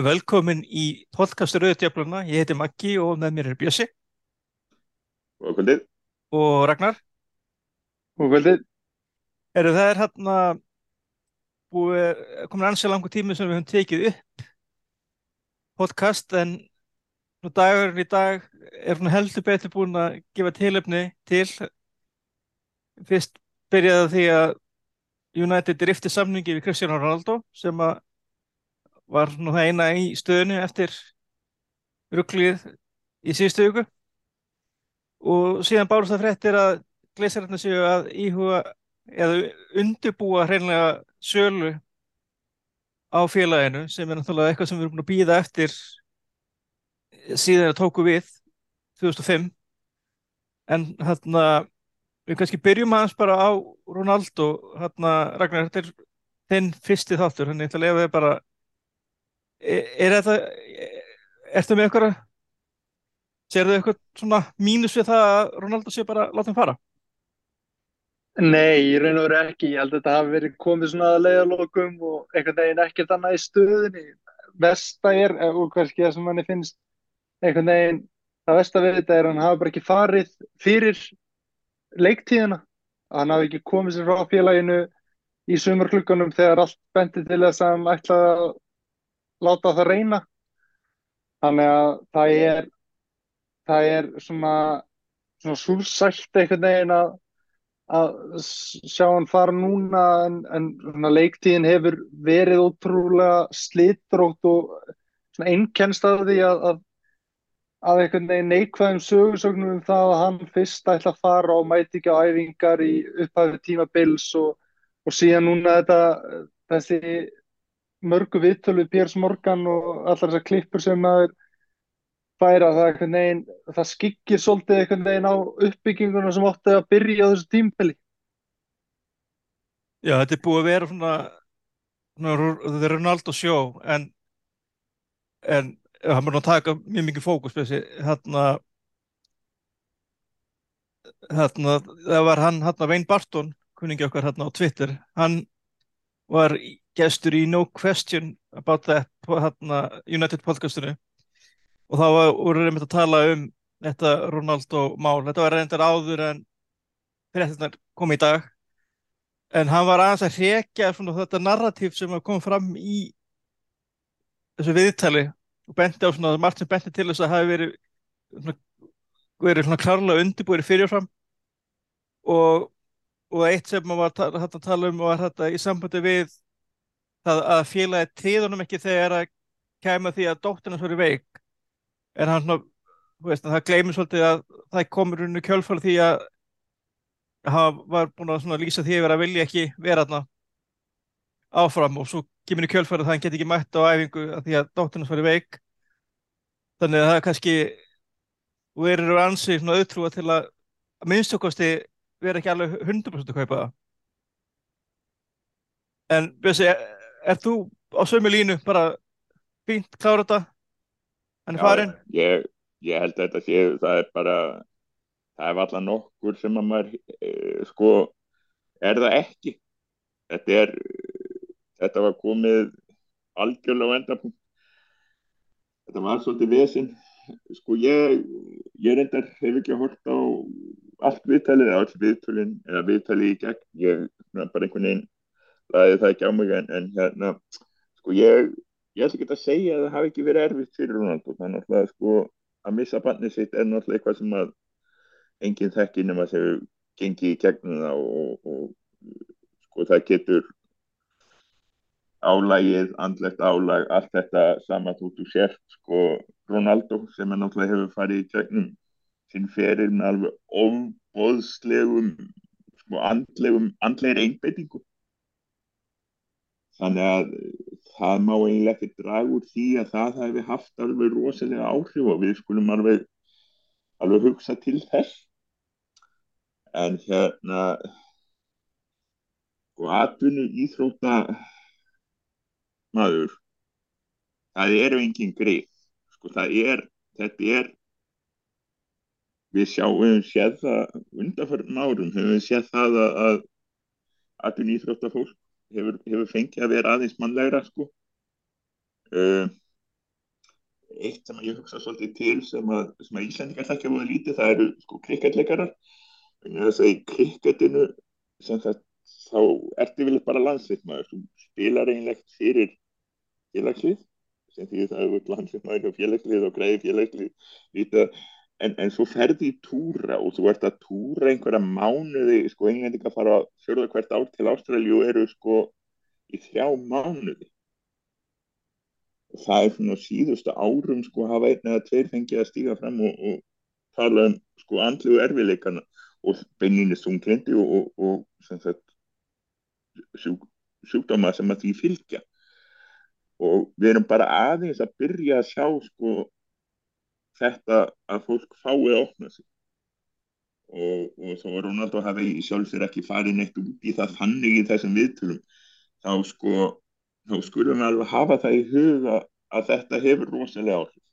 Velkomin í podcastur Rauðdjöfluna. Ég heiti Maggi og með mér er Bjössi Og kvöldið. og Ragnar. Og kvöldið, Eru það er hérna búið, komin ansið langur tími sem við höfum tekið upp podcast en nú dagurinn í dag er hún heldur betur búin að gefa tilöfni til. Fyrst byrjaði því að United rifti samningi við Cristiano Ronaldo sem að var nú það eina í stöðinu eftir rugglið í síðustu viku. Og síðan bárust það fréttir að gleisararnir séu að íhuga eða undirbúa hreinlega sölu á félaginu sem er náttúrulega eitthvað sem við erum búin að býða eftir síðan að tóku við 2005 en hérna við kannski byrjum aðeins bara á Ronaldo. Hérna Ragnar, þetta er þinn fyrsti þáttur, þannig ég ætla að lefa þig bara er, er þetta ertu með eitthvað sérðu eitthvað svona mínus við það að Ronaldo sé bara láta hann fara nei, í raun og veru ekki. Ég held að þetta hafi verið komið svona að leiðalokum og einhvern veginn ekkert annað í stöðunni. Vesta er, eh, úr kannski það sem manni finnst einhvern veginn, það vesta við þetta er að hann hafi bara ekki farið fyrir leiktíðina. Að hann hafi ekki komið sér frá félaginu í sumarklukkanum þegar allt benti til þess að hann ætlaði að láta það reyna. Þannig að það er, það er svona, svona súrsælt einhvern veginn að, að sjá hann fara núna en, en svona leiktíðin hefur verið ótrúlega slitrótt og svona einkennst af því að, að, að einhvern veginn neikvæðum sögursögnum um það að hann fyrst ætla að fara og mæti ekki á æfingar í upphæðu tímabils og, og síðan núna þetta, þessi mörgu viðtölu við Piers Morgan og allar þessar klippur sem maður færa það veginn, það skyggir svolítið einhvern veginn á uppbygginguna sem átti að byrja á þessu tímpili. Já, þetta er búið að vera svona, svona þetta er Ronaldo sjó en en hann mun að taka mjög mikið fókus hérna hérna, það var hann hérna Wayne Barton, kunningi okkar hérna á Twitter, hann var í- gestur í No Question About That hérna, United podcastinu. Og þá voru við að tala um þetta Ronaldo mál, þetta var reyndar áður en fréttirnar kom í dag. En hann var aðeins að hrekja þetta narratíf sem kom fram í þessu viðtali og benti á svona margt sem benti til þess að hafi verið svona, verið svona klárlega undirbúið fyrirfram og, og eitt sem maður var að tala um var þetta í sambandi við það að félagi tríðunum ekki þegar að kæma því að dóttirna svo er veik. En hann svona, veist, það gleymir svolítið að það komur unni kjölfæri því að hann var búin að lýsa því að vilja ekki vera þarna áfram og svo kemur í kjölfæri að hann geti ekki mætt á æfingu að því að dóttirna svo er veik. Þannig að það er kannski eru ansið svona auðtrúa til að minnstokosti vera ekki alveg 100% að kaupa það. En Bjössi, er, þú á sömu línu bara fínt, klára þetta hann er farin Ég, ég held að þetta sé, það er bara, það er valla nokkur sem að maður, e, sko, er það ekki. Þetta er, þetta var komið algjörlega á endapunkt. Þetta var svolítið vesinn. Sko ég, ég reyndar hef ekki hort á allt viðtalið, allt viðtalið, eða viðtalið í gegn. Ég bara einhvern veginn laði það ekki á mig en, en hérna, sko ég, ég ætla ekki að segja að það hafi ekki verið erfitt fyrir. Það er náttúrulega sko að missa barnið sitt er náttúrulega eitthvað sem að enginn þekki nema þegar gengi í gegnum það og, og sko það getur álægið, andlegt álæg, allt þetta sama þú þú sért sko Ronaldo sem er náttúrulega hefur farið í gegnum sinn feril með alveg ofbóðslegum sko andlegum, andlegir einbeitingu. Þannig að það má eiginlega ekki draga úr því að það hefði haft alveg rosalega áhrif og við skulum alveg, alveg hugsa til þess. En hérna, sko atvinnu íþrótta maður, það eru engin greið. Sko það er, þetta er, við sjáum, við höfum séð það undanförnum árum, við séð það að, atvinnu íþrótta fólk hefur, hefur fengið að vera aðeins mannlegra sko. Uh, eitt sem ég hugsa svolítið til sem að, sem að Íslandingar þekkja voru lítið, það eru sko kriketleikarar þess að í það þá ertu vel bara landsleikmaður þú spilar einlegt fyrir félagslið sem því það er landsleikmaður og félagslið og greiði félagslið en, en svo ferði í túra og þú ert að túra einhverja mánuði sko englendinga fara að fjörða hvert ár til Ástralju og eru sko í þrjá mánuði. Og það er svona síðustu árum sko hafa einn eða tveir fengið að stíga fram og, og tala um sko andlu erfileikana og beininni sunglendi og, og, og sagt sjúk, sjúkdóma sem að því fylgja. Og við erum bara aðeins að byrja að sjá sko þetta að fólk fái að opna sig. Og, og þá var Rónald og hafi sjálfsveir ekki farið neitt út í það þannig í þessum viðtölum þá sko þá skulum við alveg hafa það í huga að þetta hefur rosalega áhrif.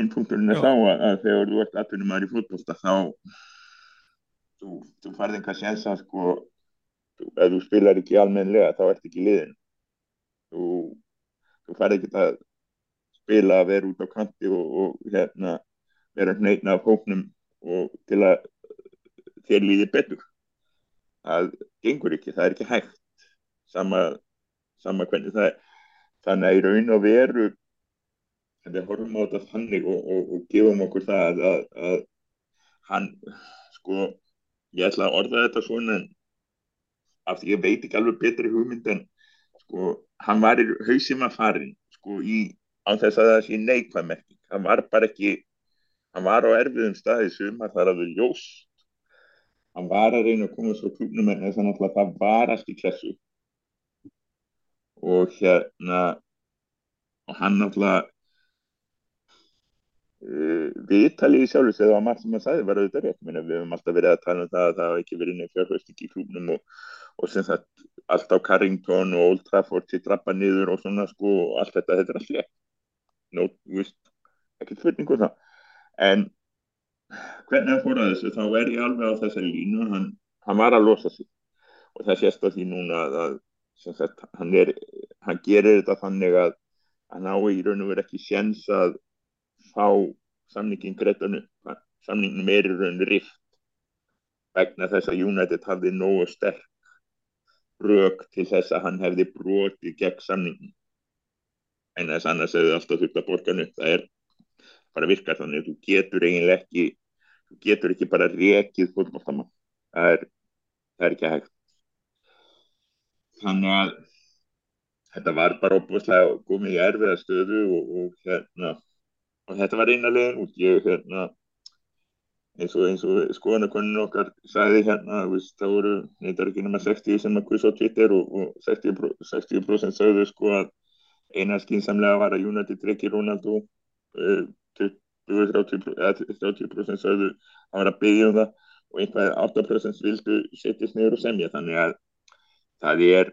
Einn punkturinn er þá að, að þegar þú ert atvinnum aðri fótbolta þá þú, þú farið einhvað séns að sko þú, ef þú spilar ekki almennlega þá ert ekki liðin þú, þú farið ekki að spila að vera út á kanti og, og hérna vera hneitna af hóknum og til að þér líði betur. Það gengur ekki, það er ekki hægt. Sama, sama hvernig það er. Þannig að í raun og veru við horfum á þetta þannig og, og, og gefum okkur það að, að, að hann sko ég ætla að orða þetta svona af því ég veit ekki alveg betri hugmynd en sko hann var í hausima farin sko í á þess að það sé neikvæð merking. Hann var bara ekki hann var á erfiðum staði sumar þar að við ljós hann var að reyna að koma svo klúknum en þess að það var allt í klassu og hérna og hann náttúrulega uh, viðtalið í sjálfur þegar það var margt sem hann sagði var auðvitað rétt. Minna, við hefum alltaf verið að tala um það að það hafa ekki verið nefn fjárhusting í klúknum og, og sem sagt allt á Carrington og Old Trafford til drappa niður og svona sko og allt þetta, þetta er allt no, víst, ekkert spurningu um það. En hvernig hann fór að þessu þá er ég alveg á þessari línu hann, hann var að losa sig. Og það sést að því núna að, sagt, hann, er, hann gerir þetta þannig að hann á í raun og veru ekki séns að fá samningin greitanu samningin í raun rift vegna þess að United hafði nógu sterk rök til þess að hann hefði brotið gegn samningin en þess annars hefði alltaf þurft að borga upp það er bara virkar þannig þú getur eiginlega ekki þú getur ekki bara rekið fólkmáttamann það er, það er ekki hægt þannig að þetta var bara opuslega komið í erfiða stöðu og, og hérna og þetta var eina legin út ég hérna eins og, og skoðanakonin okkar sagði hérna veist, það voru, er ekki nema 60 sem að kvisa á Twitter og, og 60%, 60 sagðu sko að eina skinsamlega var að United drekki Ronaldo uh, 30% sagðu að vera að byggja um það og einhvað 8% vildu setjast niður og semja. Þannig að það er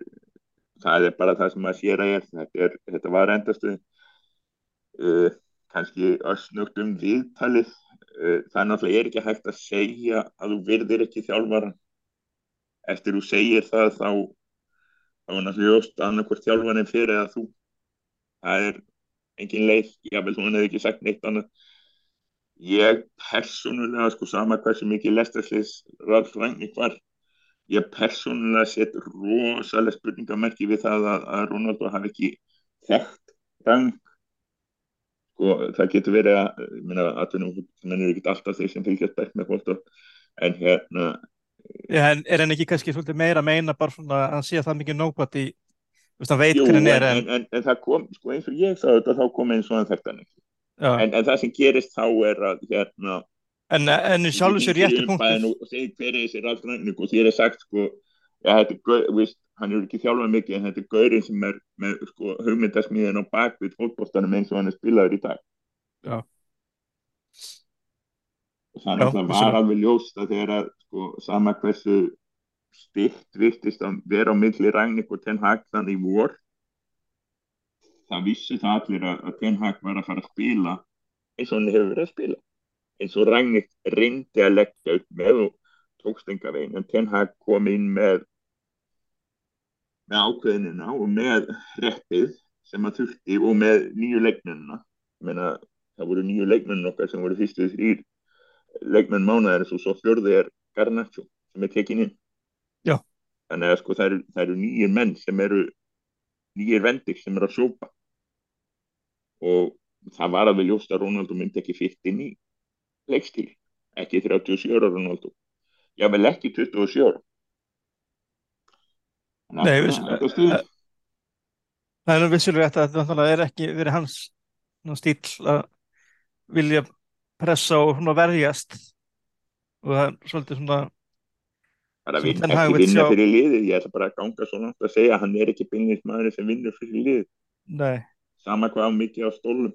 það er bara það sem að sér að er. Þetta, er, þetta var endastu uh, kannski össnugt um viðtalið. Uh, það er náttúrulega er ekki hægt að segja að þú virðir ekki þjálfara eftir þú segir það þá þá er náttúrulega ljóst annarkvært þjálfarin fyrir að þú það er engin leið, ég vel hún hefði ekki sagt neitt annað. Ég persónulega sko sama hversu mikið lestaslis Ralf Rangnick var ég persónulega set rosalega spurningamerki við það að, að Ronaldo hafi ekki þekkt Rang sko það getur verið að minna að það mennir ekki alltaf þeir sem fylgjast bætt með fólk en hérna Já, en er hann ekki kannski svolítið meira meina bara svona að hann sé að það mikið nobody hann veit jú, hvernig er en, en, en, en það kom, sko eins og ég sagði þetta þá kom eins og hann þekkt hann ekki en, en það sem gerist þá er að hérna en, en sjálfur sér rétti punktur og segir hver er þessi Rangnick og þér er sagt sko ja, gaur, veist, hann er ekki þjálfað mikið en þetta er gaurinn sem er með sko, hugmyndasmíðin á bakvið fólkbóstanum eins og hann er spilaður í dag Já. og það Já, náttúrulega vissulega. var alveg ljóst að þegar að sko, sama hversu styrt virtist að vera á milli Rangnick og Ten Hag þannig vor. Það vissi það allir að, að Ten Hag var að fara að spila eins og hann hefur verið að spila. Eins og Rangnick reyndi að leggja upp með og tókst enga veginn en Ten Hag kom inn með með ákveðinina og með reppið sem að þurfti og með nýju leikmennina. Meina, það voru nýju leikmennin okkar sem voru fyrstu þrýr leikmenn mánaðarins og svo fjörði er Garnaccio sem er tekin inn. Já. Þannig að sko það eru, það eru nýjir menn sem eru nýjir vendir sem eru að sjópa og það var alveg ljóst að Ronaldo myndi ekki fyrst inn í leikstíl ekki 37 ára Ronaldo. Já vel ekki 27 ára. Nei, við- það er Það vissulega rétt að náttúrulega er ekki verið hans stíl að vilja pressa og svona verjast. Og það er svolítið svona vin, Ten Hag ekki vinna sjá- fyrir liðið. Ég ætla bara að ganga svo langt að segja að hann er ekki beinlýst maður sem vinnur fyrir liðið. Nei, sama hvað mikið á stólum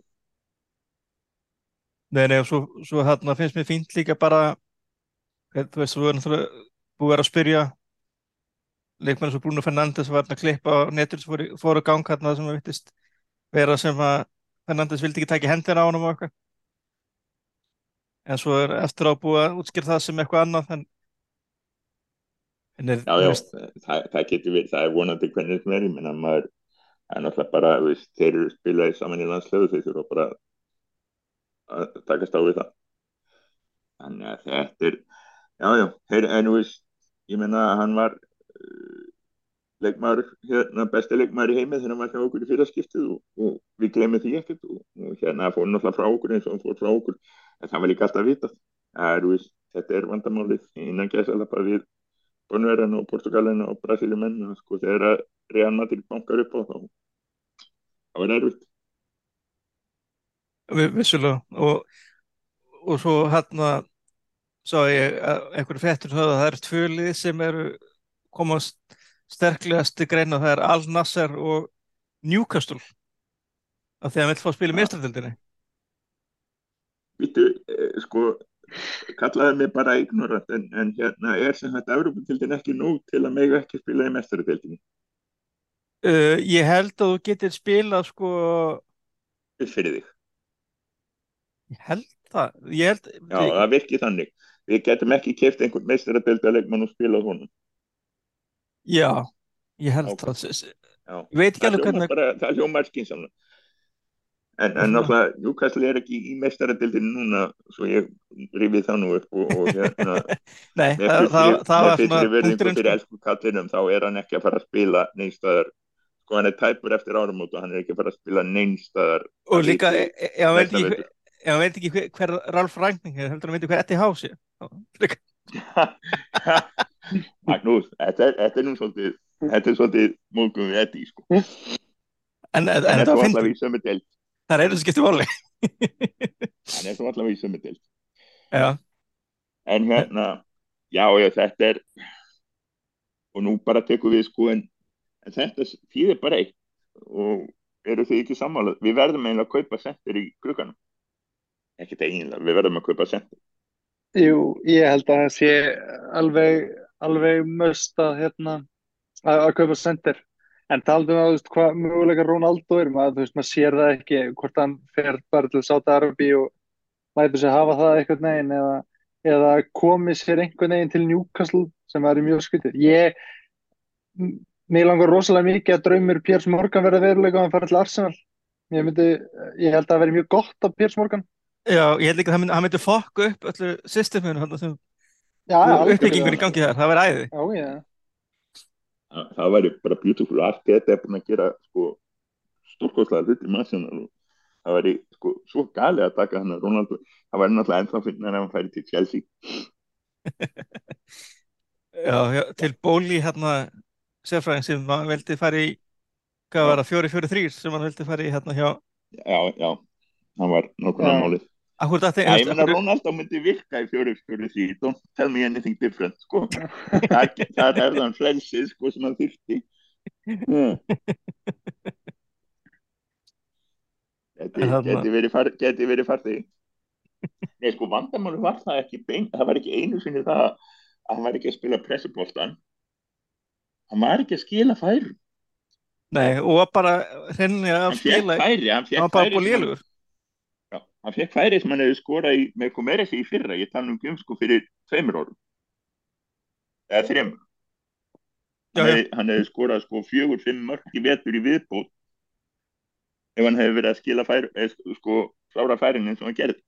nei, nei og svo, svo þarna finnst mér fínt líka bara eh, þú veist, þú er náttúrulega búið að að spyrja leikmenn eins og Bruno Fernandes var að klippa á netur sem fóru, fóru að ganga þarna sem að vittist vera sem að Fernandes vildi ekki taka í hendina á honum og eitthvað. En svo er eftir á búið að útskýra það sem eitthvað annað en er, já, já, veist, það, það getur verið, það er vonandi hvernig sem er, ég menna maður það er náttúrulega bara, veist, þeir eru spilaði saman í landslegu, þeir þurfa bara að takast á við það. Þannig að þetta er já, já, þeir, en þú veist ég menna að hann var uh, leikmaður, hérna, besti leikmaður í heimi þegar hann var hjá okkur í fyrraskiptið og, og við glemum því ekkert og, og hérna fór hann náttúrulega frá okkur eins og hann fór frá okkur en það var líka alltaf vitað. Það er, veist, þetta er vandamálið innan gæsalappa við Bonverðan og Portugalina og Brasiliumenn sko, þegar að Real Madrid bankar upp á þá það var erfitt. Vi- vissulega. Og, og svo hérna sá ég að einhverju fettur það að það eru tvö lið sem eru komast sterklegast til greina það er Al Nasser og Newcastle. Af því að hann vill fá að spila í Ja. meistaradildinni Vittu, eh, sko kallaði mig bara ignorant en, en hérna er sem þetta Európa-tildin ekki nóg til að mega ekki spila í mestari-tildinni uh, ég held að þú getur spilað sko fyrir þig, ég held það. Ég held, já það virki þannig. Við getum ekki keft einhvern mestari-tildarleikmann og spilað honum. Já, ég held Ok. það. Já. ég veit ekki alveg hvernig það hljómar skynsamlega en, en náttúrulega Newcastle er ekki í mestari-tildin núna svo ég rifið það nú upp og, og hérna nei, það, fullri, það, það var svona punkturinn fyrir sko. elsku kallinum þá er hann ekki að fara að spila neinstæðar sko hann er tæpur eftir áramót og hann er ekki að fara að spila neinstæðar og líka, e- e- ef hann veit ekki veit ekki hver, hver Ralf Rangning er heldur hann veit hver Eddie House er Já, Magnús, þetta þetta er nú svolítið þetta er svolítið múlgum við Eddi sko. en, en, en svo finnst allavega í sömu deild það er einu sem skiptir máli. Hann er svo allavega í sömu deild. Já, en hérna, já, já, þetta er og nú bara tekum við sko en, en þetta þýðir bara eitt og eru þið ekki sammála? Við verðum eiginlega að kaupa sendir í klukkanum ekkert eiginlega, við verðum að kaupa sendir Jú, ég held að það sé alveg, alveg möst að, hérna, að, að kaupa sendir. En taldu um að, þú veist, hvað möguleika Ronaldo er, maður, þú veist, maður sér það ekki hvort hann fer bara til Sáta-Arabi og lætur sig hafa það einhvern veginn eða, eða komi sér einhvern veginn til Newcastle sem væri mjög skytið. Ég, mér langar rosalega mikið að draumur Piers Morgan verða veruleika að hann fara til Arsenal. Ég myndi, ég held að það veri mjög gott af Piers Morgan. já, ég held líka að hann myndi, hann myndi fokka upp öllu systeminu þarna sem Já, uppbyggingur í gangi þar, það verði æði Já, já. Það, það væri bara beautiful. Art þetta er búin að gera sko stórkostlega hluti í og það væri sko svo gali að taka hann að Ronaldo. Það væri náttúrulega ennþá finnar ef hann færi til Chelsea. Já, já, til bóli hérna sérfræðing sem hann veldi fara í hvað var það, fjóri, fjóri, þrýr sem hann veldi fara í hérna hjá já, já, hann var Já. málið ég menna Ronaldo myndi virka í fjóri fjóri því, don't tell me anything different sko, það, er þann frelsið sko sem hann þyrfti. Mm. Geti, verið far, geti verið farþegi. Nei sko vandamáli var það ekki bein, það var ekki einu sinni það að hann var ekki að spila pressupoltan. Hann var ekki að skila færi Nei, og bara hreinlega að færi hann var bara búið sem hann- fekk færi sem hann hefði skorað í, með Komeresi í fyrra, ég tala um Gum sko fyrir tveimur árum. Eða þreimur Já, hann hefði, hann hefði skorað sko fjögur, fimm mörg í vetur í viðbót ef hann hefur verið að skila fær, eð, sko, klára færin eins og hann gerði.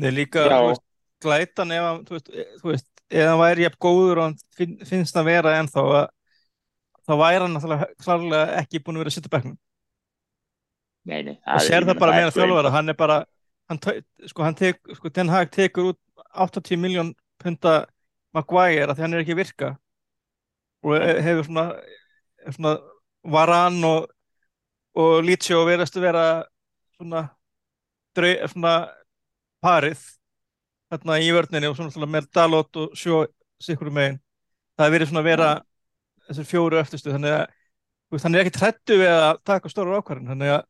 Nei, líka, veist, glætan ef hann, þú veist, e- þú veist, ef hann væri jafn góður og hann finn, finnst að vera ennþá að þá væri hann náttúrulega klárlega ekki búin að vera að sitja bekknum. Nei, nei, og sér það bara meðan svo þjálfara einfalt. hann er bara, hann, sko, hann tek, sko, Ten Hag tekur út 80 miljón punta Maguire að því hann er ekki að virka. Og he- hefur svona, svona varan og, og Lítsjó verðast að vera svona, drau, svona parið þarna í vörninni og svona, með Dalot og Sjó sikkur megin. Það hefur verið svona að vera þessir fjóru eftirstu þannig að hann er ekki trættu við að taka stóra ákvarðin þannig að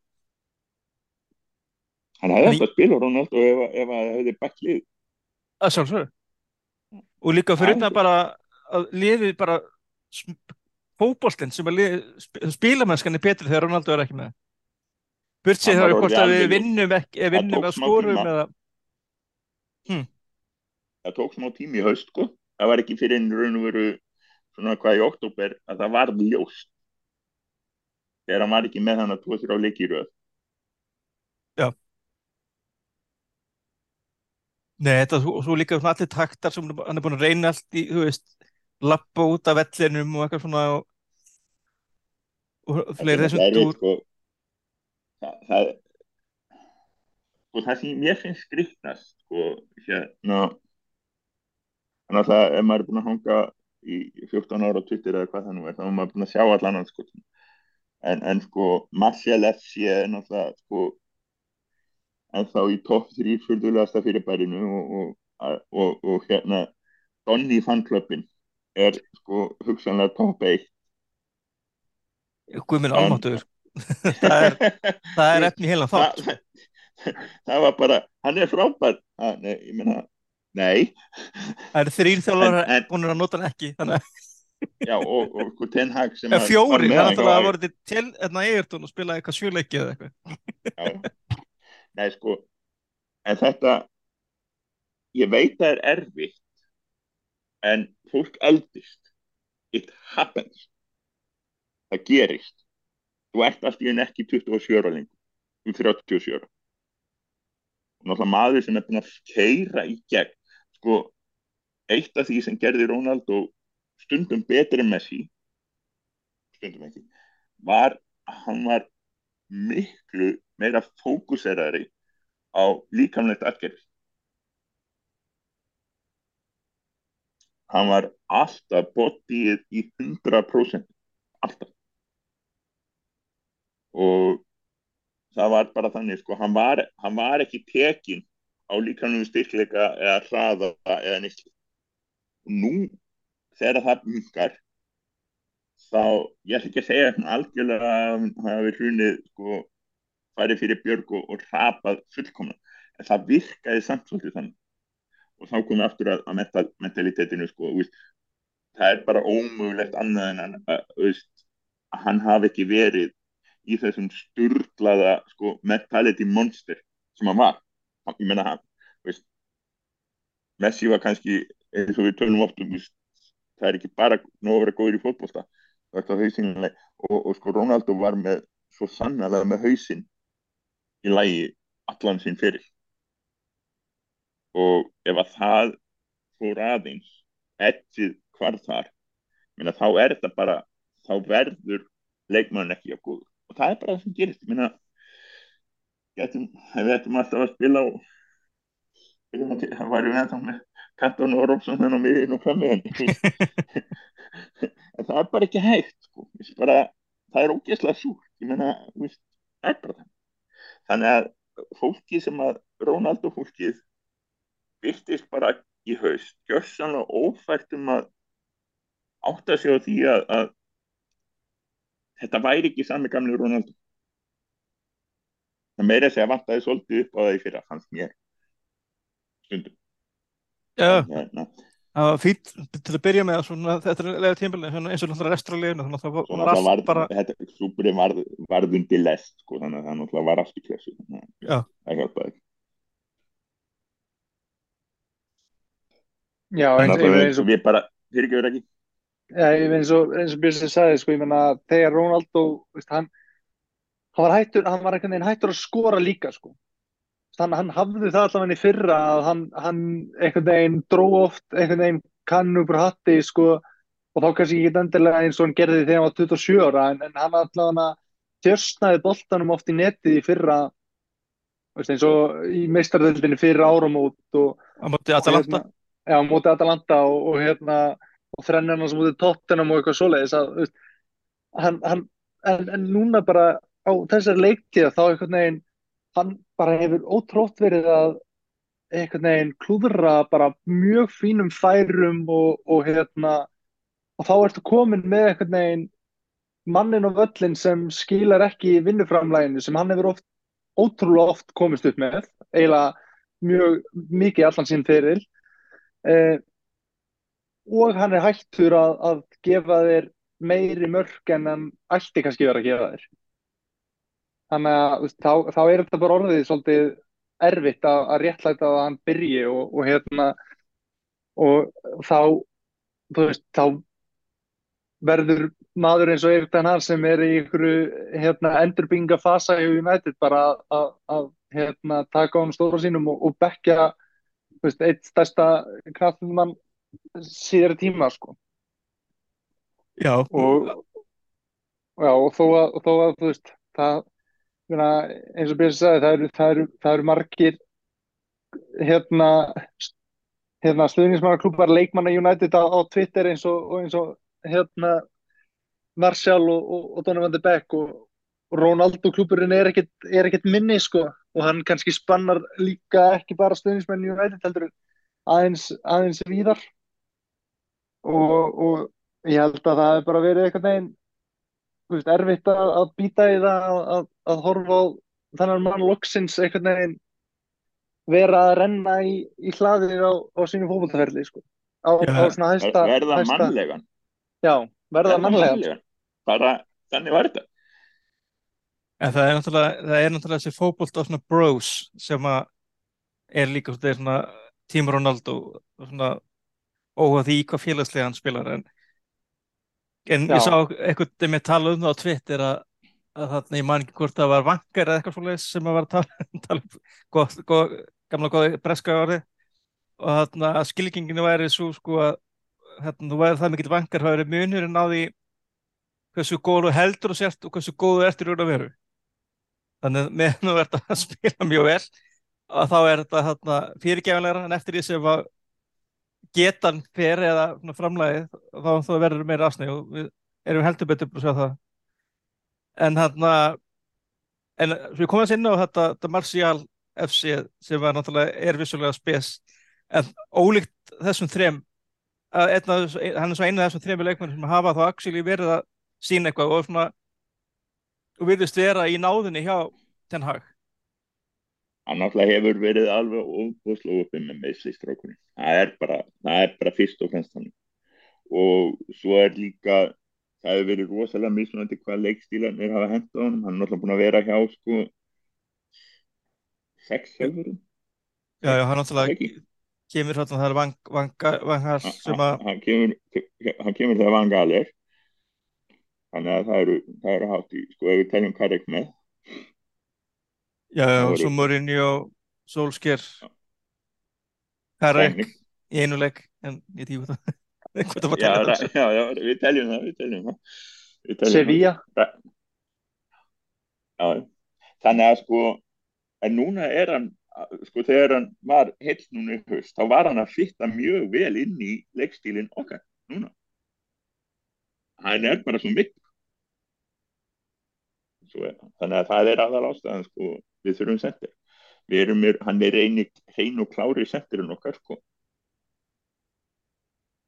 hann hefði alltaf spila Ronaldo ef, ef að það hefði bætt lið. Að sjálfsögðu. Og líka fyrir Já, utan bara að liðið bara fótboltinn sem að lið, sp spilamennskan er betri þegar Ronaldo er ekki með. Burt sér var hvort að við vinnum ekki, vinnum að skorum eða það tók smá tími í haust sko. það var ekki fyrir einn raun og veru svona hvað í oktober að það var ljóst. Þegar hann var ekki með hann að tóa þér á leiki í röð Nei, þetta, og svo líka allir taktar sem hann er búin að reyna allt í, þú veist, lappa út af vellinum og eitthvað svona og, og fleiri þessum túr. sko, það, það, sko, það sem mér finnst skrifnast sko, hérna þannig að það ef maður er búin að hanga í 14 ára á Twitter eða hvað það nú er þá er maður búin að sjá allan hans sko. en, en sko Martial FC er náttúrulega sko en þá í topp 3 fyrðulegasta fyrirbærinu og, og, og, og hérna Donny fanklöppin er sko hugsanlega topp 1 Guðminn almáttur. það er, það er efni í heilan þátt. það, það var bara, hann er frábær ha, nei, ég meina, nei Það eru þrýr En- en- búin að nota hann ekki, já, og, og sko Ten Hag sem Eða að- fjóri, það er hjá að voru til til hérna Egerton og spilaði eitthvað sjöleiki eða eitthvað. Já. Nei, sko, en þetta, ég veit það er erfitt, en fólk eldist. It happens. Það gerist. Þú ert allt í enn ekki 27 ára lengur, er 37 ára. Og náttúrulega maður sem er búin að keira í gegn, sko, eitt af því sem gerði Ronaldo stundum betri en Messi, stundum ekki, var að hann var miklu meira fókuserari á líkamlegt aðgerð. Hann var alltaf bodyið í 100%. Alltaf. Og það var bara þannig, sko, hann var, hann var ekki tekin á líkamlegu styrkleika eða hraða eða nýtt. Nú, þegar það mingar, þá, ég ætla ekki að segja algjörlega að hann hafi hrunið, sko, farið fyrir Björg og, og rapað fullkomna. En það virkaði samt svolítið þannig. Og þá komum við aftur að, að mental, mentalitetinu, sko, veist, það er bara ómögulegt annað en að, veist, að hann hafi ekki verið í þessum sturglaða, sko, mentality monster sem hann var. Ég menna hann, veist, Messi var kannski, eins og við tölum oft um, veist, það er ekki bara nóg að vera góður í fótbolta, þetta hausinlega, og, og sko Ronaldo var með, svo sannlega með hausinn í lagi allan sinn fyrir og ef að það fór aðeins ettið hvar þar minna, þá er þetta bara þá verður leikmann ekki að góður. Og það er bara það sem gerist. Minna, getum, við ættum alltaf að spila og það væri við ennþá með Kanton og þennan á miðin og frammi en það er bara ekki hægt sko. Bara, það er ógeðslega súrt. Ég veist, það er bara það. Þannig að fólki sem að Ronaldo fólkið byrtist bara í haust gjörsanlega ófært um að átta sig á því að, að þetta væri ekki sami gamli Ronaldo. Það meira segja vantaði svolítið upp á það í fyrra fannst mér. Stundum. Já, hérna, það var fínt til að byrja með svona, þetta lega tímbilið eins og náttúrulega restur af liðinu þannig að það var, allt varð, bara þetta súpurinn varð, varð undir lest sko, þannig að það náttúrulega var allt í klessu það hjálpaði ekki. Já, eins, þannig eins, að eins og við bara fyrirgefur ekki Já, eins og, eins og Björnsson sagði, sko, ég menna, þegar Ronaldo, veist, hann, hann var hættur, hann var einhvern veginn hættur að skora líka sko. Að hann hafði það allavega í fyrra að hann, hann einhvern veginn dró oft einhvern veginn kannu úr hatti sko og þá kannski ekki endilega eins og hann gerði þegar hann var 27 ára en, en hann allavega þjörsnaði boltanum oft í netið í fyrra veist, eins og í meistardöldinni fyrir áramót og, á móti Atalanta? hérna, já, á móti Atalanta og, og hérna og þrennarna sem móti Tottenham og eitthvað svoleiðis að, veist, hann, hann, en, en núna bara á þessar leiktíða þá einhvern veginn hann bara hefur ótrótt verið að einhvern veginn klúðra bara mjög fínum færum og, og hérna og þá ertu komin með einhvern veginn mannin og völlin sem skilar ekki vinnuframlæginu sem hann hefur oft, ótrúlega oft komist upp með eiginlega mjög mikið allan sín fyrir eh, og hann er hættur að, að gefa þér meiri mörg en hann ætti kannski verið að gefa þér þannig að þá, þá er þetta bara orðið svolítið erfitt að, að réttlæta að hann byrji og, og hérna og þá þú veist, þá verður maður eins og Eirtan Hans sem er í einhverju hérna, endurbynga fasa í United bara að, að hérna, taka á hann stóra sínum og, og bekja veist, eitt stærsta kraftum mann síðar tíma sko. Já, og, já, og þó að, þó að veist það eins og Björn sagði, það eru, það eru, það eru margir hérna, hérna stuðnismannaklúpar leikmanna United á, á Twitter eins og, eins og hérna Martial og, og, og Donovan de Beek og Ronaldo klúpurinn er ekkert, er ekkert minni sko. Og hann kannski spannar líka ekki bara stuðnismenn United heldur aðeins, aðeins víðar. Og, og ég held að það hefur bara verið eitthvað neginn veist, erfitt að, að býta í það að, að horfa á þannig mann loksins einhvern veginn vera að renna í, í hlaðið á, á sínum fólkvöldaferli sko. á, á svona hæsta verða hæsta, mannlegan. Já, verða mannlegan. mannlegan. Bara þannig var þetta. En það er náttúrulega, það er náttúrulega þessi fókbólt á svona bros sem að er líka svona tímur Ronaldo svona óhvað því hvað félagslega hann spilar en En Já. ég sá eitthvað með tala um það á Twitter að, að þarna ég man ekki hvort það var vangar eða eitthvað svolítið sem að var að tala, tala um góð, góð, gamla góði breska ári og þarna að skilginginu væri svo sko að þarna þú væri það mikill vangar það væri munurinn á því hversu góðu heldur og sért og hversu góðu ertur úr að veru. Þannig að meðan þú ert að spila mjög vel að þá er þetta þarna fyrirgefanlegra en eftir því sem að getan fer eða framlæði þá, þá verður meira afsnæg og við erum heldur betur að sjá það. En hann en við komum að sinna á þetta, þetta Martial FC sem var náttúrulega er vissulega spes. En ólíkt þessum þrem einna, hann er svo einu af þessum þremi leikmenn sem hafa þá actually verið að sína eitthvað og, svona, og virðist vera í náðinni hjá Ten Hag hann náttúrulega hefur verið alveg óbúslega uppið með meðslýstrákunni það bara, það er bara fyrst og fremst hann og svo er líka það hefur verið rosalega mismunandi hvað leikstílanir hafa hendt á hann hann er náttúrulega búin að vera hjá sko sex hefur Já, já, hann náttúrulega kemur hérna það er vangar vang, vang, sem að hann kemur, hann kemur þegar vangal er. Þannig að það eru, það eru hátt í sko ef við teljum Karek með Já, já, svo Mourinho, Solskjær Karek í einu legg en ég tíu það. Já, já, já, við teljum það við teljum það. Sevilla. Já, þannig að sko en núna er hann sko þegar hann var heilt núna í höst þá var hann að fitta mjög vel inn í leikstílinn okkar núna. Hann er bara svo mitt þannig að það er aðal ástæðan sko við þurfum sendir. Við erum, hann er og klári sendirinn okkar sko.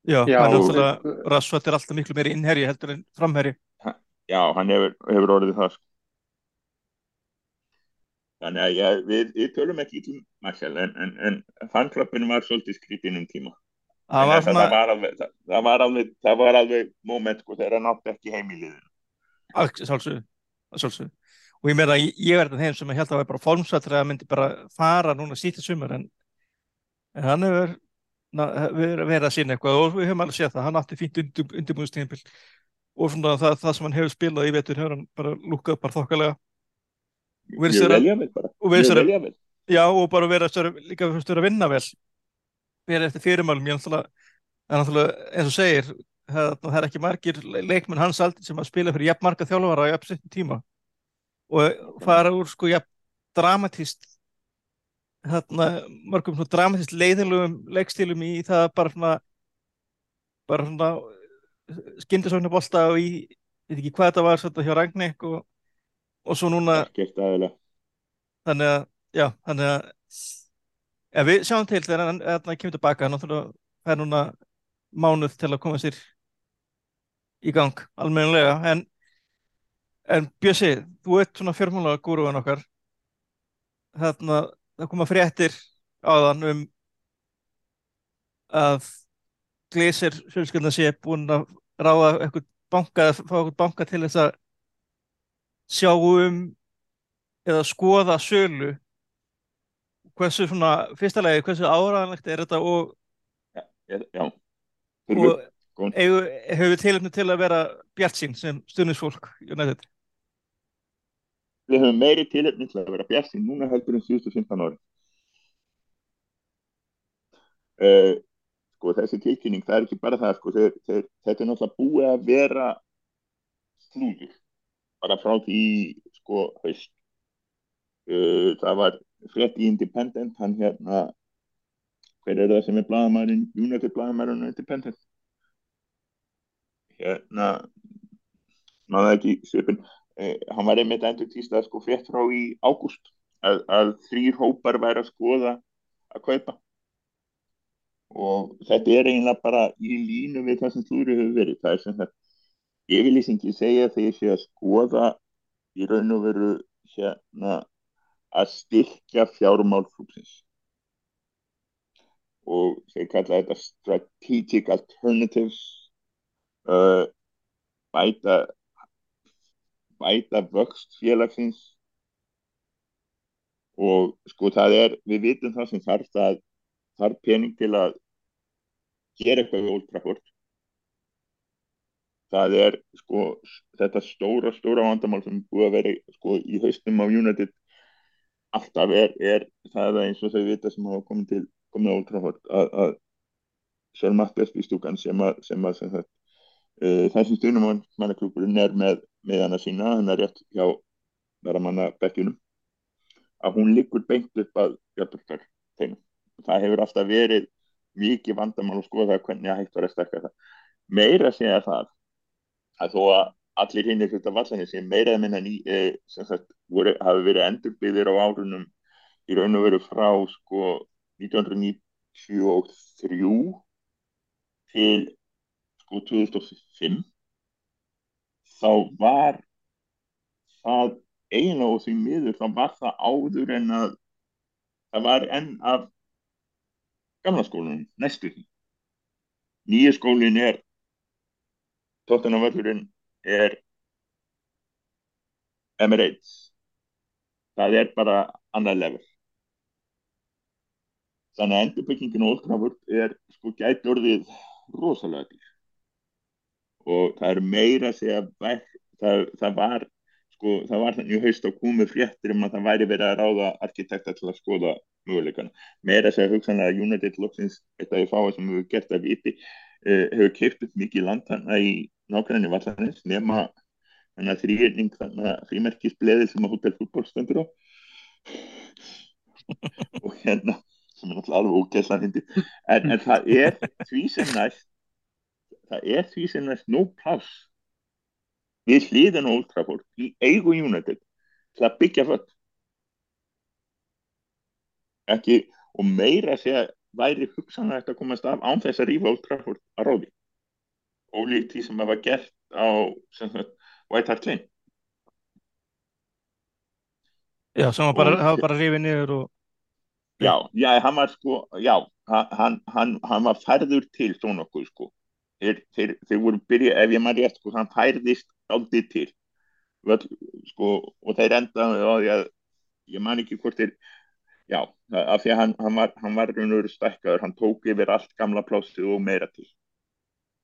Já, já hann er alltaf, Rassvætt er alltaf miklu meiri innherji heldur en framherji. Já, hann hefur, hefur orðið það sko. Þannig að ég, við, við tölum ekki í tíma Marcel, en, en, en fanklappinu var svolítið skrítinn um tíma. Það var, svona... það, var alveg, það, það var alveg það var alveg moment sko þegar hann átti ekki heimiliðin Sálsög, sálsög og ég meina, ég verði þeim sem held að það var bara fórmsvættur að myndi bara fara núna sítið sumar en, en hann hefur verið að sína eitthvað og við höfum alveg séð það, hann átti fínt undir, undirbúinstíðinbill og svona það, það sem hann hefur spilað í vetur hefur hann bara lukkað bara þokkalega. Vera- velja vel bara. og vera- velja vel Já, og bara vera störu, líka fyrir störu að vinna vel. Vera eftir fyrirmálum ég náttúrulega, er náttúrulega eins og segir það, er ekki margir le- leikmenn hans aldrei sem að spila fyrir jafn marga þjálfara á jafn sittum tíma. Og fara úr sko jafn dramatíst þarna mörgum svona dramatíst leiðilegum leikstílum í það bara svona bara svona skyndisóknar bolta og í, ég veit ekki hvað þetta var svona hjá Ragnik og, og svo núna þannig að, já, þannig að ef við sjáum til þegar hann, kemur tilbaka, hann náttúrulega fær núna mánuð til að koma sér í gang, almennilega. En, en Bjössi þú ert svona fjármála gúruðan okkar. Þarna það koma fréttir áðan um að Gleisir fjölskyldan sé búin að ráða eitthvað banka, eða fá eitthvað banka til þess að sjá um eða skoða sölu. Hversu svona, fyrsta lagi hversu áræðanlegt er þetta og, já, já. Og hefur tilöfni til að vera bjart sín sem stuðnisfólk United? Við höfum meiri tilefni til að vera bjassin núna heldur en síðustu 15 ári uh, sko þessi tilkynning það er ekki bara það sko þeir, þeir, þetta er náttúrulega búið að vera slúður bara frá því sko haust. Uh, það var frétt í Independent hann hérna hver er það sem er blagamærin United blagamærin Independent hérna maður ekki svipin eh, hann var einmitt endur týsta sko frétt frá í ágúst að, að þrýr hópar væri að skoða að kaupa. Og þetta er eiginlega bara í línu við það sem slúri hefur verið. Það er sem það yfirlýsingi segja þegar sé að skoða í raun og veru hérna að styrkja fjármál klúpsins og þeir kalla þetta strategic alternatives uh, bæta bæta vöxt félagsins. Og sko það er, við vitum það sem þarf það þarf pening til að gera eitthvað við Old Trafford. Það er sko þetta stóra, stóra vandamál sem búið að vera sko í haustum á United alltaf er, er það eins og þau vita sem hafa komið til komið á Trafford að, að Sir Matt Besby stúkan sem að, sem að sem sagt, uh, þessi stundum mannaklúkurinn er með, með hana sína hann er rétt hjá veramanna bekkjunum að hún liggur beint upp að þeim það hefur alltaf verið mikið vandamál að skoða hvernig hægt var að stekka það. Meira að segja það að þó að allir hinn er þetta vallinni sem meira að minna ný, eh, sem sagt voru, hafi verið endurbyggðir á árunum í raun og veru frá sko 1993 til sko 2005 þá var það eiginlega og því miður þá var það áður en að það var enn af gamla skólanum, næstu því. Nýja skólin er tóttunarvöldurinn er Emirates. Það er bara annar level þannig að endurbyggingin og Old Trafford er sko gæti orðið rosalega dýr og það er meira að segja verk, það, það var sko, það var þannig haust á komið fréttir um að það væri verið að ráða arkitekta til að skoða möguleikana. Meira að segja hugsanlega að United Locksins, þetta er fáið sem hefur gert að viti, uh, hefur keipt upp mikið land þannig í nákvæmni vallarins nema þannig að þrýrning þannig að frímerkisbleðil sem að Hotel Fútból stendur á og hérna sem er náttúrulega alveg ógæslan hindi en, en það er því sem næst það er því sem næst no pláss við hliðin Old Trafford í eigu United til að byggja fött ekki og meira að segja væri hugsanlega að komast af án þess að rífa Old Trafford að ráði. Ólíkt því sem það var gert á sagt, White Hart Lane. Já, sem var bara, Og- rifið niður og já, já, hann var sko já, hann, hann, hann var færður til svo nokkuð sko. Þeir, þeir, þeir voru byrja, ef ég maður rétt sko, hann færðist aldrei til. Völl, sko, og þeir enda á því að ég man ekki hvort þeir já, af því að hann, hann var hann var raun og veru stækkaður, hann tók yfir allt gamla plássið og meira til.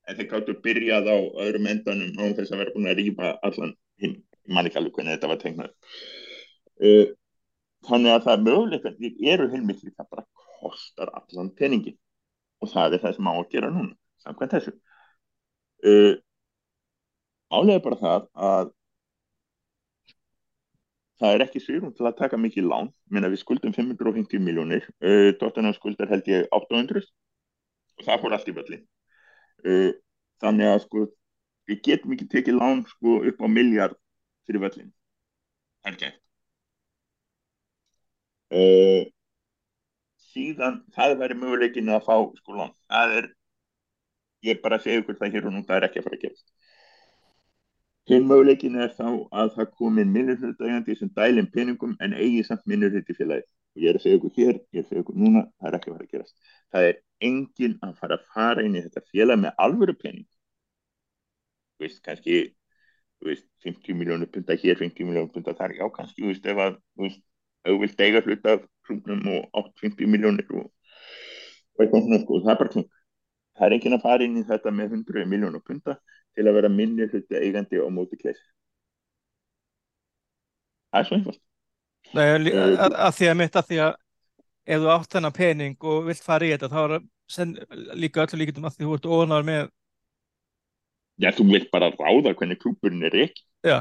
En þeir gáttu byrjað á öðrum endanum á þess að vera búin að rífa allan hinn, ég man ekki alveg hvernig þetta var tegnað uh, þannig að það möguleikarnir eru heilmikli það bara kostar allan peningin og það er það sem á að gera núna samkvæmt þessu. Uh, álega bara það að það er ekki svirum til að taka mikið lán. Minna við skuldum 550 miljónir uh, Dóttarnar skuldar held ég 800 og það fór allt í völlin uh, þannig að sko við getum ekki tekið lán sko upp á miljard fyrir völlin það er gætt uh, síðan það væri möguleikin að fá sko lán það er ég bara segja ykkur það hér og nú það er ekki að fara að gerast Hinn möguleikin er þá að það komin minnurhlutægandi sem dælum peningum en eigi samt minnurhluti félagi. Og ég er að segja ykkur hér, ég er að segja ykkur núna, það er ekki að fara að gerast. Það er engin að fara að fara inn í þetta félag með alvöru pening. Þú veist, kannski, þú veist, 50 miljónu punta hér, 50 miljónu punta þar, já, kannski, þú veist, ef að, þú veist, ef þú vilt eiga hlut af klúknum og 8-50 miljónir og, og eitthvað svona, sko, það er bara klúk. Það er engin að fara inn í þetta með 100 miljónu punta til að vera minni hluti eigandi á móti kleis. Það er svo einfalt. Nei, Eh, að, að því að mitt að því að ef þú átt þennan pening og vilt fara í þetta þá er það sen, líka öllu líkitum að því þú ert ónar með Já, þú vilt bara ráða hvernig klúburinn er ekki. já,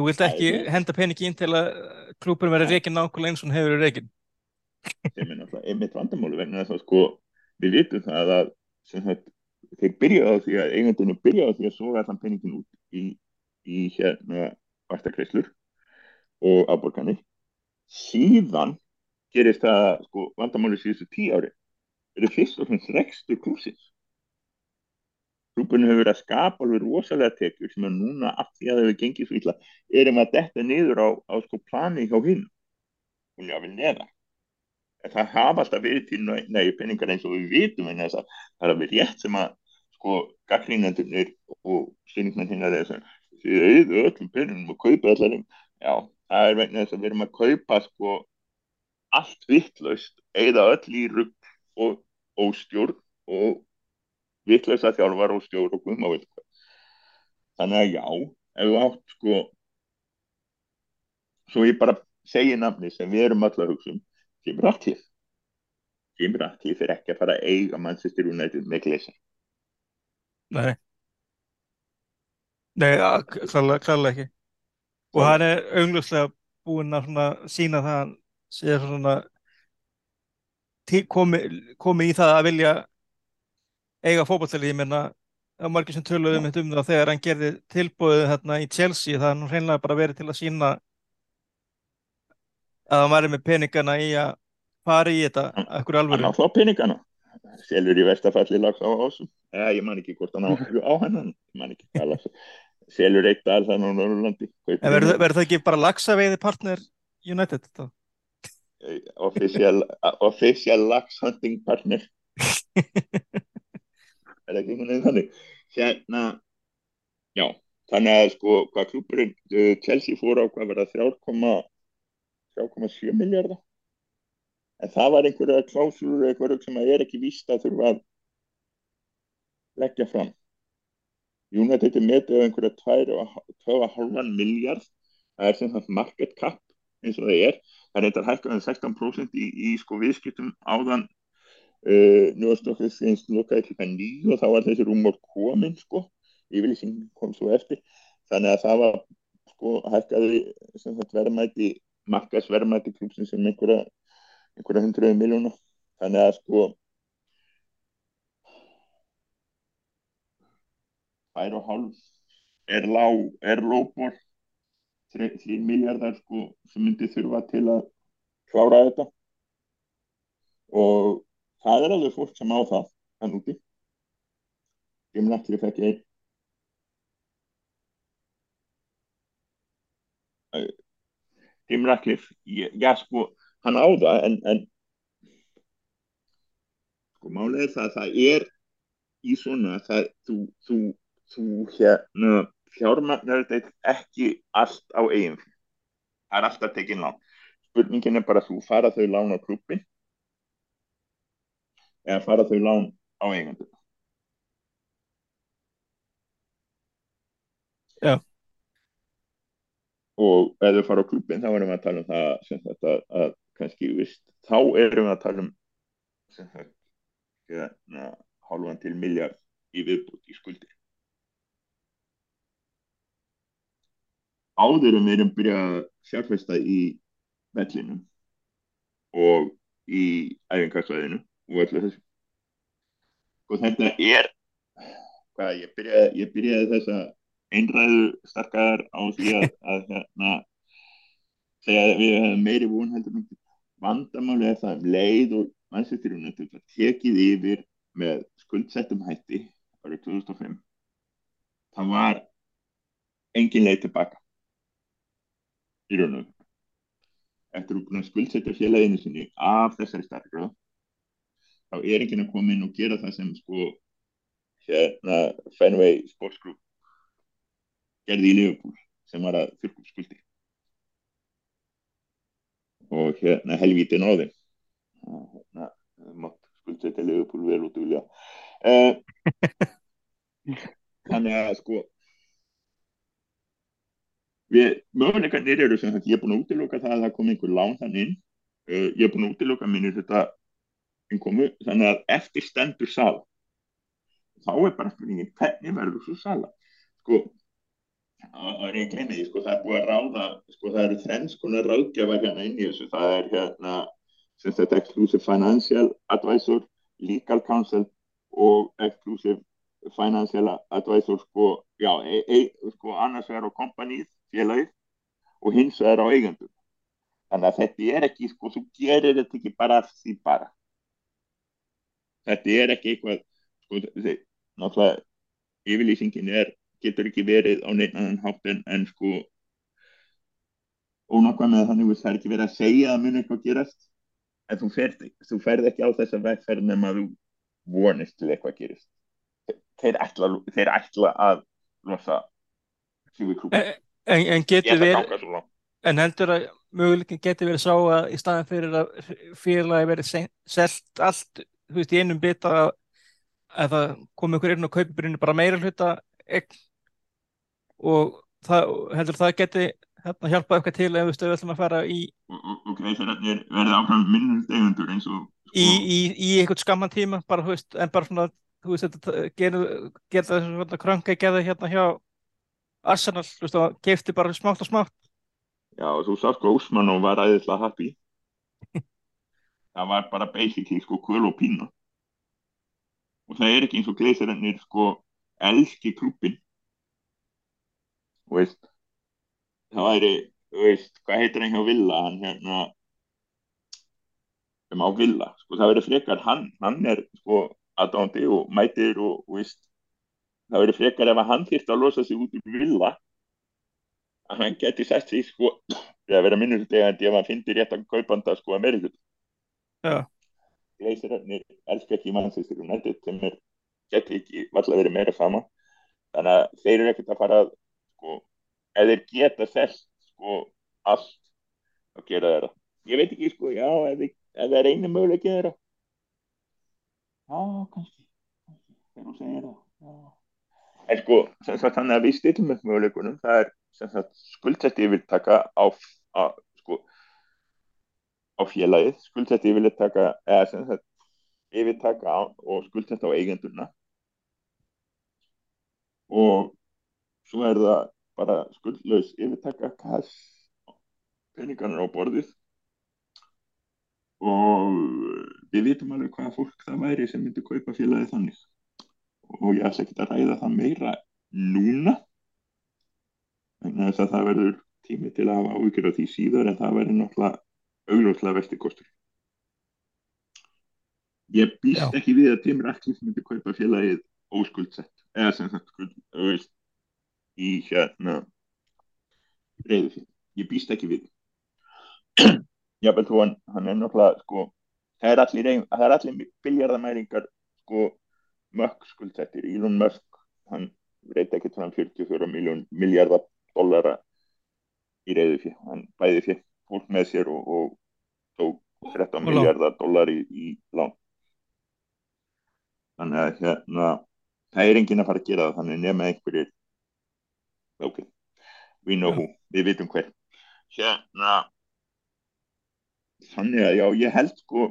þú vilt er ekki það. henda peningi inn til að klúpurinn verði reikin nákvæmlega eins og hann hefur verið reikin sem er náttúrulega einmitt vandamáli vegna þess að sko við vitum það að sagt, þeir byrjaði á því að eigandunum byrjaði á því að soga allan peningin út í, í hérna vastakreislur og afborganir. Síðan gerist það sko vandamáli síðustu tíu ári eru fyrst og fremst rekstur klúsins klúbunum hefur verið að skapa alveg rosalega tekjur sem er núna af því að það hefur gengið svo illa. Erum að detta niður á, á sko plani hjá hinn og jáfnvel neða en það hafa alltaf verið til nægi peningar eins og við vitum en þess að það er alveg rétt sem að sko gaggrínandunir og styrningsmenn hinnar er þess að þið auðu öllum peningum og kaupa allar já, það er vegna þess að við erum að kaupa sko allt vittlaust, eða öll í rugg og óstjórn og vittlausa þjálfar og stjórn og guðma þannig að já, ef þú átt sko svo ég bara segi nafni sem við erum alltaf að hugsa um Jim Ratcliffe. Jim Ratcliffe er ekki að fara að eiga Manchester United með gleysa Nei. Nei, klárlega ekki. Og hann er augljóslega búinn að sína það að hann sé svona komi, komi í það að vilja eiga fótballtali, ég meina það var margir sem töluðu um þetta um það þegar hann gerði tilbúið hérna í Chelsea það nú hreinlega bara verið til að sína að hann væri með peningana í að fara í þetta Hann- ekkur hann alvöru á þá peningana. Selur í vestafalli lags á ásum. Eða ég man ekki hvort hann á, á hennan ég man ekki hvað lags selur eitt dal þannig á Norrlandi verður það ekki bara lagsaveiði partner United þá? official, official lax hunting partner er ekki einhvern veginn þannig? Hérna já, þannig að sko hvað klúburinn uh, Chelsea fór á hvað verða 3,7 miljardar en það var einhverja klásur eitthvað sem að er ekki víst að þurfa að leggja fram. United er metið á einhverja 2,5 miljard það er sem sagt market cap eins og það er. Það eitthvað hækkaðan 16% í, í sko viðskiptum áðan uh, njóðstokkið finnst lokaði klukkan nýju og þá var þessi rúmur komin sko, yfirlýsing kom svo eftir. Þannig að það var sko hækkaði sem sagt verðmæti markasverðmæti klúpsin sem einhverja einhverja hundruðu miljóna þannig að sko tvær og hálf er lág, er lóbor 3 miljardar sko sem myndi þurfa til að klára þetta. Og það er alveg fólk sem á það hann úti. Jim Ratcliffe ekki einn. Jim Ratcliffe ég- já sko, hann á það en, en sko er það að það er í svona það, þú, þú, þú hérna fjármagnar þetta ekki allt á eigin það er alltaf tekin lán. Spurningin er bara þú fara þau lán á klubin eða fara þau lán á eigandur Já. og ef þau fara á klubin þá erum við að tala um það sem þetta að kannski vist, þá erum við að tala um sem sagt hérna, hálfan til miljard í viðbútt í skuldir áður en við erum byrjað að fjárfesta í vellinum og í æfingarsvæðinu og öllu þessu. Og þetta er hvað, ég byrjaði, ég byrjaði þessa einræðu starkaðar á því að, að hérna, að við hefum meiri von heldur vandamáli er það um leið og mannsættirinn tekið yfir með skuldsettum hætti árið 2005 það var engin leið tilbaka í raun og eftir að skuldsetja félaginu sinni af þessari starka þá er enginn að koma inn og gera það sem sko hérna Fenway Sports Group gerði í Liverpool sem var að þurrkum skuldi og hérna helvíti náði hérna mátt skuldið til Liverpool vel út úr uh, þannig að sko við möguleikarnir eru sem sagt ég er búin að útiloka það að það kom einhver lán þann inn. Uh, ég er búin að útiloka minnir þetta innkomu þannig að eftir stendur sal þá er bara spurningin hvernig verður svo sala? Sko það er ég glemði, sko það er búið að ráða sko það eru þrenns konar ráðgjafar hérna inn í þessu, það er hérna sem þetta Exclusive Financial Advisor, Legal Counsel og Exclusive Financial Advisor sko, já, e, e, sko annars er á kompanið, félagið og hins er á eigandur þannig að þetta er ekki, sko, þú gerir þetta ekki bara því bara þetta er ekki eitthvað sko, þetta náttúrulega yfirlýsingin er, getur ekki verið á neitt hátt en, sko ónákvæm með þannig að það er ekki verið að segja að muni eitthvað gerast. En þú ferð, þú ferð ekki á þessa vegferð nema þú vonist til eitthvað gerist. Þeir ætla, þeir ætla að losa en, en, en getur verið en heldur að möguleikin getur verið sá að í staðan fyrir að félagi verið selt allt þú veist í einum bita að að það komi ykkur inn og kaupi byrjunu bara meira hluta eign. Og það, heldur það geti hérna, hjálpað eitthvað til ef við ætlum að fara í og greiðsverðarnir verði áfram minnum eigundur eins og í, í, í einhvern skamman tíma bara, veist, en bara svona þú veist þetta gerða þessu kranga geða hérna hjá Arsenal, þú veist það kefti bara smátt og smátt. Já og þú sátt Gósmann og var aðeinslega happy það var bara basically sko kvöl og pína og það er ekki eins og gleisarannir sko elski klúpin og veist það væri, veist, hvað heitir hann hjá Villa? Hann hérna um á Villa, sko það verður frekar hann, hann er sko aðdándi og mætir og, og veist það verður frekar ef hann þýrt að losa sig út úr Villa að hann geti sett sig sko, það verður minnur þegar ef hann finnir rétt að kaupanda sko að meira Já leysirarnir elskar ekki Manchester United sem er gett ekki valla verið meira sama þannig að þeir eru ekkert að fara sko, eða þeir geta þess sko allt að gera þeirra ég veit ekki sko, já, ef það er einu möguleik að þeirra. Já, kannski. Þegar þú segir það. En sko, sem sagt þannig að við stillum upp möguleikunum, það er sem sagt skuldsett yfirtaka á, á á félagið, skuldsett yfirtaka eða sem sagt yfirtaka á, og skuldsett á eigendurna og svo er það bara skuldlaus yfirtaka kass peningarnir á borðið. Og við vitum alveg hvaða fólk það væri sem myndi kaupa félagið þannig. Og ég ætla ekki að ræða það meira núna en þess að það verður tími til að hafa áhyggjur á því síðar en það verður náttúrulega augljóslega vestikostur ég býst Já. ekki við að Tim Ratcliffe myndi kaupa félagið óskuldsett eða sem sagt skuld í hérna reyðu fyrir, ég býst ekki við jábel þú hann, hann er náttúrulega sko það er allir, allir biljarðamæringar sko mökk skuldsettir Elon Musk hann reyta ekki hann 44 miljardar dollara í reyðu fyrir, hann bæði fyrir fólk með sér og, og tók 13 miljardar dollari í lán. Þannig að hérna það er enginn að fara að gera það þannig nema einhverjir. Ok we know who, við vitum hver. Hérna þannig að já, ég held sko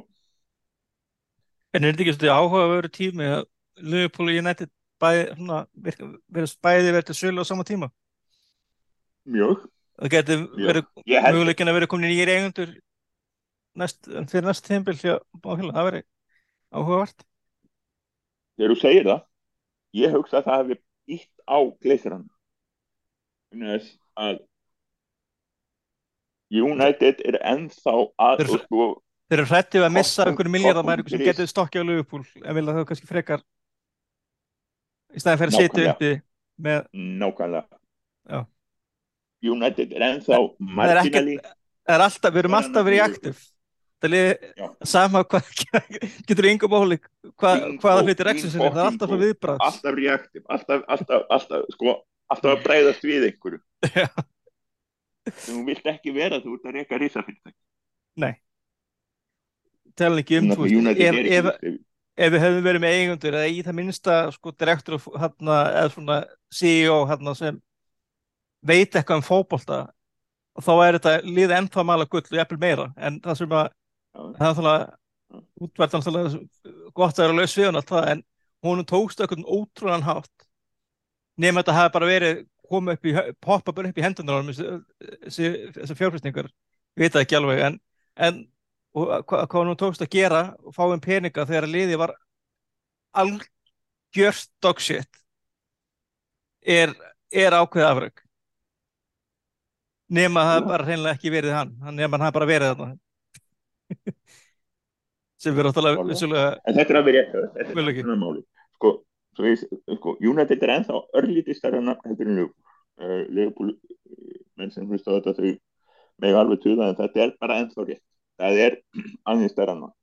En er þetta ekki svona áhugaveru tími að Liverpool og United verið bæði verið til sölu á sama tíma? mjög, Það mjög. verið möguleikin að vera komin í eigendur næst, fyrir næst tímabil hjá Báhjöla, það verið áhugavert. þegar þú segir það ég hugsa að það hefði ítt á gleisirann þess að United er ennþá að Þeir- sko, Þeir eru hrættið að missa einhverju miljardamæri sem getur stokkið á Liverpool en vilja það kannski frekar í fyrir að sitja Nákvæmlega. uppi með, nákvæmlega. United er ennþá marginally það er alltaf, við erum alltaf verið í aktiv það er sama hvað getur yngum óli hva, Bingo, hvaða hluti reksins er, það er alltaf fyrir viðbráðs alltaf reaktiv, alltaf, alltaf, alltaf, sko, alltaf að breyðast við einhverju. Já. Þú vilt ekki vera þú ert að reyka risafyrirtæki. tala ekki um, þú veist, ef, ef, ef við hefðum verið með eigendur eða í það minnsta sko direktur hérna, eða svona CEO hérna, sem veit eitthvað um fótbolta og þá er þetta liðið ennþá mala gull og jafnvel meira en það sem að. Það er náttúrulega útvært náttúrulega gott að vera laus við hann alltaf en hún tókst eitthvað ótrúan hátt. Nema þetta hafi bara verið komið upp í, poppa bara upp í hendunar þessi fjárfæstingar ég veit það ekki alveg en, en og hva, hvað hún tókst að gera og fá um peninga þegar liðið var algjörst dog shit er, er ákveðið afrögg nema það bara hreinlega ekki verið hann nema hann bara verið þarna sem verður Alveg. vissulega en þetta er að vera þetta er svona máli. Sko, sko, United er ennþá örlítið stærra nafn heldur en. Uh, Liverpool, uh, menn sem hlusta þetta þau með alveg tuða en þetta er bara ennþá rétt. Það er aðeins stærra nafn.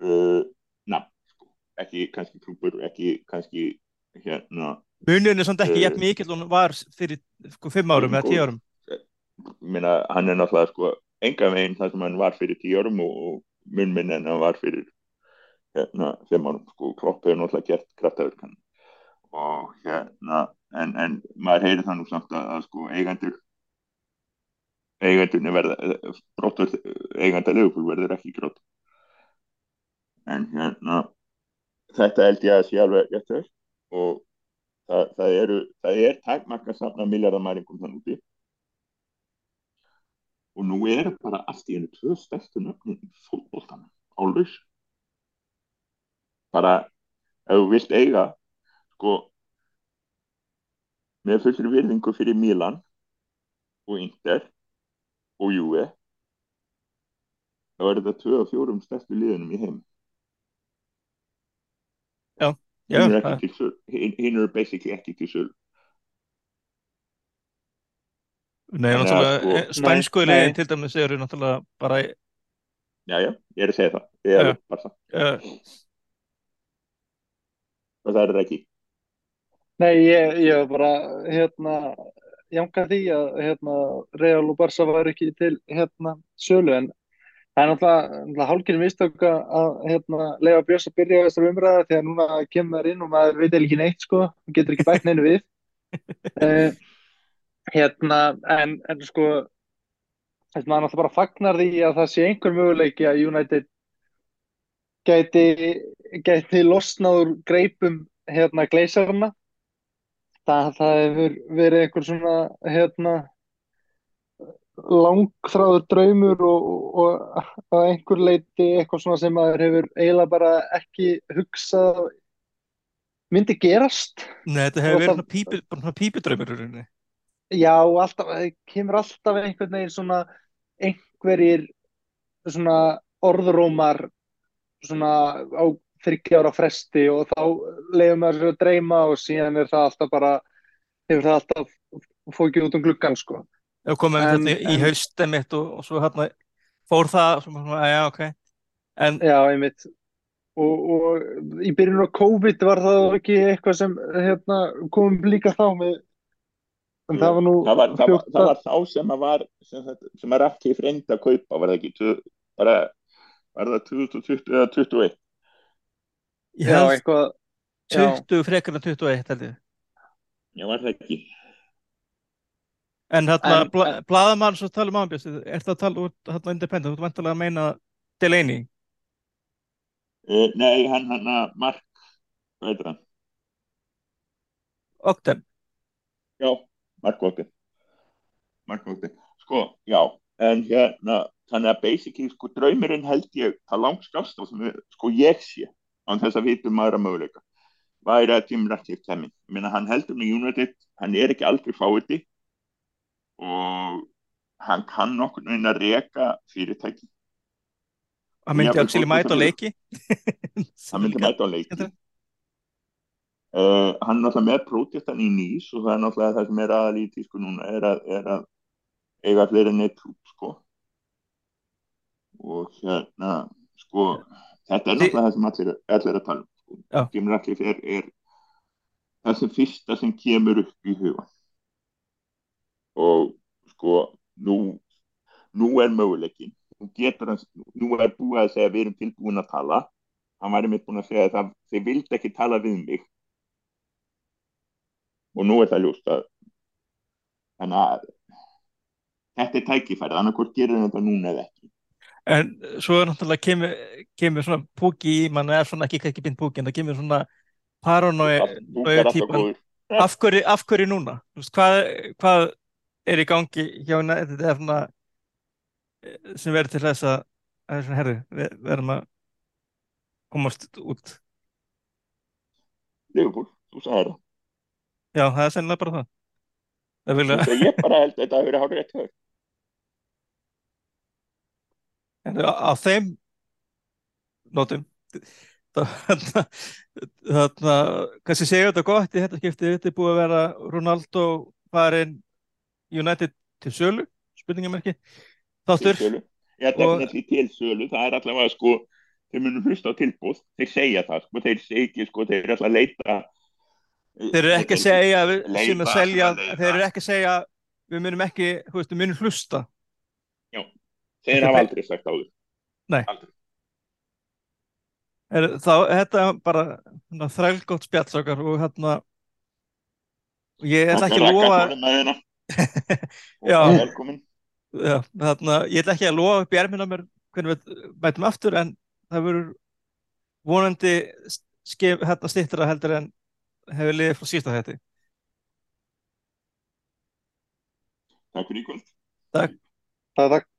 Uh, nafn, sko. Ekki kannski klúpur, ekki kannski hérna munurinn er samt ekki Eh, jafn mikill og hann var fyrir sko, fimm árum eða tíu árum minna, hann er náttúrulega sko enga veginn það sem hann var fyrir tíu árum og, mun minn en hann var fyrir hérna fimm árum sko Klopp hefur náttúrulega gert kraftaverkan. Og hérna en, en maður heyrir það nú samt að, að sko eigendur eigandurni verða brottur eiganda Liverpool verður ekki grót en hérna þetta held ég að sé alveg þess og það, það eru það er takmarka safna miljardamæringum þann úti og nú eru bara allt í hennu tvö stærstu nöfnum í fótboltanum. Á laus bara ef þú vilt eiga sko með fullri virðingu fyrir Milan og Inter og Juve þá er þetta tvö af fjórum stærstu liðunum í heim já, söl hinn eru basically ekki til söl Nei, að náttúrulega sko- eh, spænsku nei. til dæmis eru náttúrulega bara já já, ég er að segja það. Ég er Já. bara það, og það er ekki. Nei, ég, ég var bara hérna jánka því að hérna Real og Barca var ekki til hérna sölu en það er náttúrulega, hálkinu mistök að að, hérna Lega Björns að byrja þessar umræða því að núna kemur maður inn og maður veit ekki neitt sko, hann getur ekki bætt neinu við. Uh, hérna en, en sko þess maður náttúrulega bara fagnar því að það sé einhver möguleiki að United gæti gæti losnað úr greipum hérna gleisarna það, það hefur verið einhver svona hérna langþráður draumur og, og að einhver leiti eitthvað svona sem maður hefur eiginlega bara ekki hugsað myndi gerast Nei, þetta hefur Og verið það- pípi, pípidraumur. Já, alltaf, kemur alltaf einhvern veginn svona einhverjir svona orðrómar svona á þryggja ára fresti og þá leiðum maður sér að dreyma og síðan er það alltaf bara hefur það alltaf fókið út um gluggan sko Ef komum við þetta í haustem mitt og, og svo hérna fór það svona, svona, já, ok. En Já, einmitt. Og, og í byrjun á COVID var það ekki eitthvað sem hérna, komum líka þá með, en það var nú það var, það var, það að- var þá sem að var sem, sem að Rakki freyndi að kaupa var það ekki tvö- bara, var það 2020 eða 21 ég Já, held eitthvað, já, 20 frekar en 21 held ég. já var það ekki En hérna, En- bla, en- blaðamann svo tala um ámbjöst, er það að tala út hérna independent, þú ert vantilega að meina Delaney, uh, nei, hann hann að Mark hvað heitir hann? Ogden. Já, Mark Walker. Mark Walker, sko, já en hérna, þannig að basically sko draumurinn held ég það langskast og sko ég sé án þess að vitum aðra möguleika. Væri að Jim Ratcliffe kemur ég meina hann heldur með United, hann er ekki aldrei fáiði og hann kann nokkur veginn að reka fyrirtæki. Hann myndi fólk mæta á leiki. hann myndi mæta á leiki. Uh, hann er náttúrulega með prótistan í nýs og það er náttúrulega það sem er aðal í tísku núna er að, er að eiga fleiri nettrúp sko. Og hérna sko þetta er náttúrulega það sem allir, allir að tala um sko. Jim Ratcliffe er, er það sem fyrsta sem kemur upp í huga. Og sko nú, nú er möguleikin nú getur hann, nú er búið að segja við erum tilbúin að tala. Hann væri mitt búin að segja það þeir vildi ekki tala við mig og nú er það ljóst að þannig að þetta er tækifærið, annarkvort gerir hann þetta núna eða ekki. En svo er náttúrulega kemur, kemur svona púki í mann, eða svona ekki ekki beint púki, en það kemur svona paranoi er Af af hverju núna? Veist, hvað, hvað er í gangi hjá henni, þetta er svona eh, sem verður til þess að, að svona, herri, við verðum að komast út. Leifupúl, þú sagði það Já, það er sennilega bara það. Það vilja, ég bara held að þetta hafi verið hárið rétt hög en á, á þeim nótum þarna, þarna kannski segja þetta gott í þetta skipti þetta er búið að vera Ronaldo farin United til sölu spurningamerki þáttur. Er Og- til sölu, það er allavega sko þeir munum hlusta á tilbúð, þeir segja það sko, þeir segja ekki sko, þeir eru alltaf að leita þeir eru ekki að segja að við séum að selja þeir eru ekki að segja við munum ekki, þú veist, við munum hlusta þeir hafa aldrei sagt áður Nei. aldrei. er, þá, þetta er bara hérna, þrælgótt spjallsakar og hérna ég ætla ekki að lofa þeirna. Já. Já, þarna, ég ætla ekki að lofa upp í ermina mér hvernig við mætum aftur en það verður vonandi skef, hérna stýttra heldur en hefur liðið frá sísta þetta. takk fyrir í kvöld Það er það.